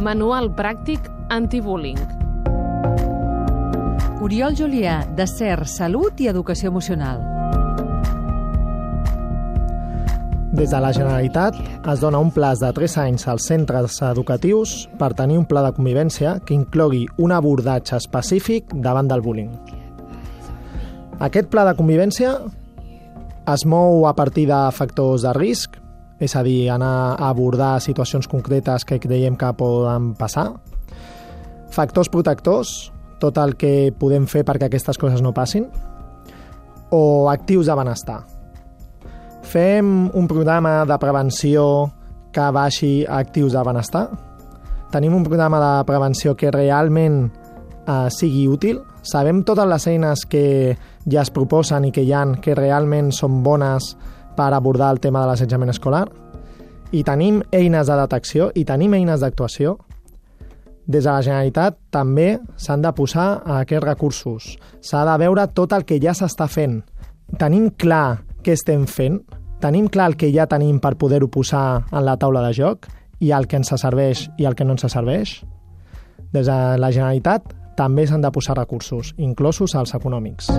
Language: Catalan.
Manual pràctic antibullying. Oriol Julià, de CER, Salut i Educació Emocional. Des de la Generalitat es dona un plaç de 3 anys als centres educatius per tenir un pla de convivència que inclogui un abordatge específic davant del bullying. Aquest pla de convivència es mou a partir de factors de risc, és a dir, anar a abordar situacions concretes que creiem que poden passar, factors protectors, tot el que podem fer perquè aquestes coses no passin, o actius de benestar. Fem un programa de prevenció que baixi actius de benestar. Tenim un programa de prevenció que realment eh, sigui útil. Sabem totes les eines que ja es proposen i que hi han que realment són bones per abordar el tema de l'assetjament escolar. I tenim eines de detecció i tenim eines d'actuació des de la Generalitat també s'han de posar aquests recursos. S'ha de veure tot el que ja s'està fent. Tenim clar què estem fent, tenim clar el que ja tenim per poder-ho posar en la taula de joc i el que ens serveix i el que no ens serveix. Des de la Generalitat també s'han de posar recursos, inclosos els econòmics.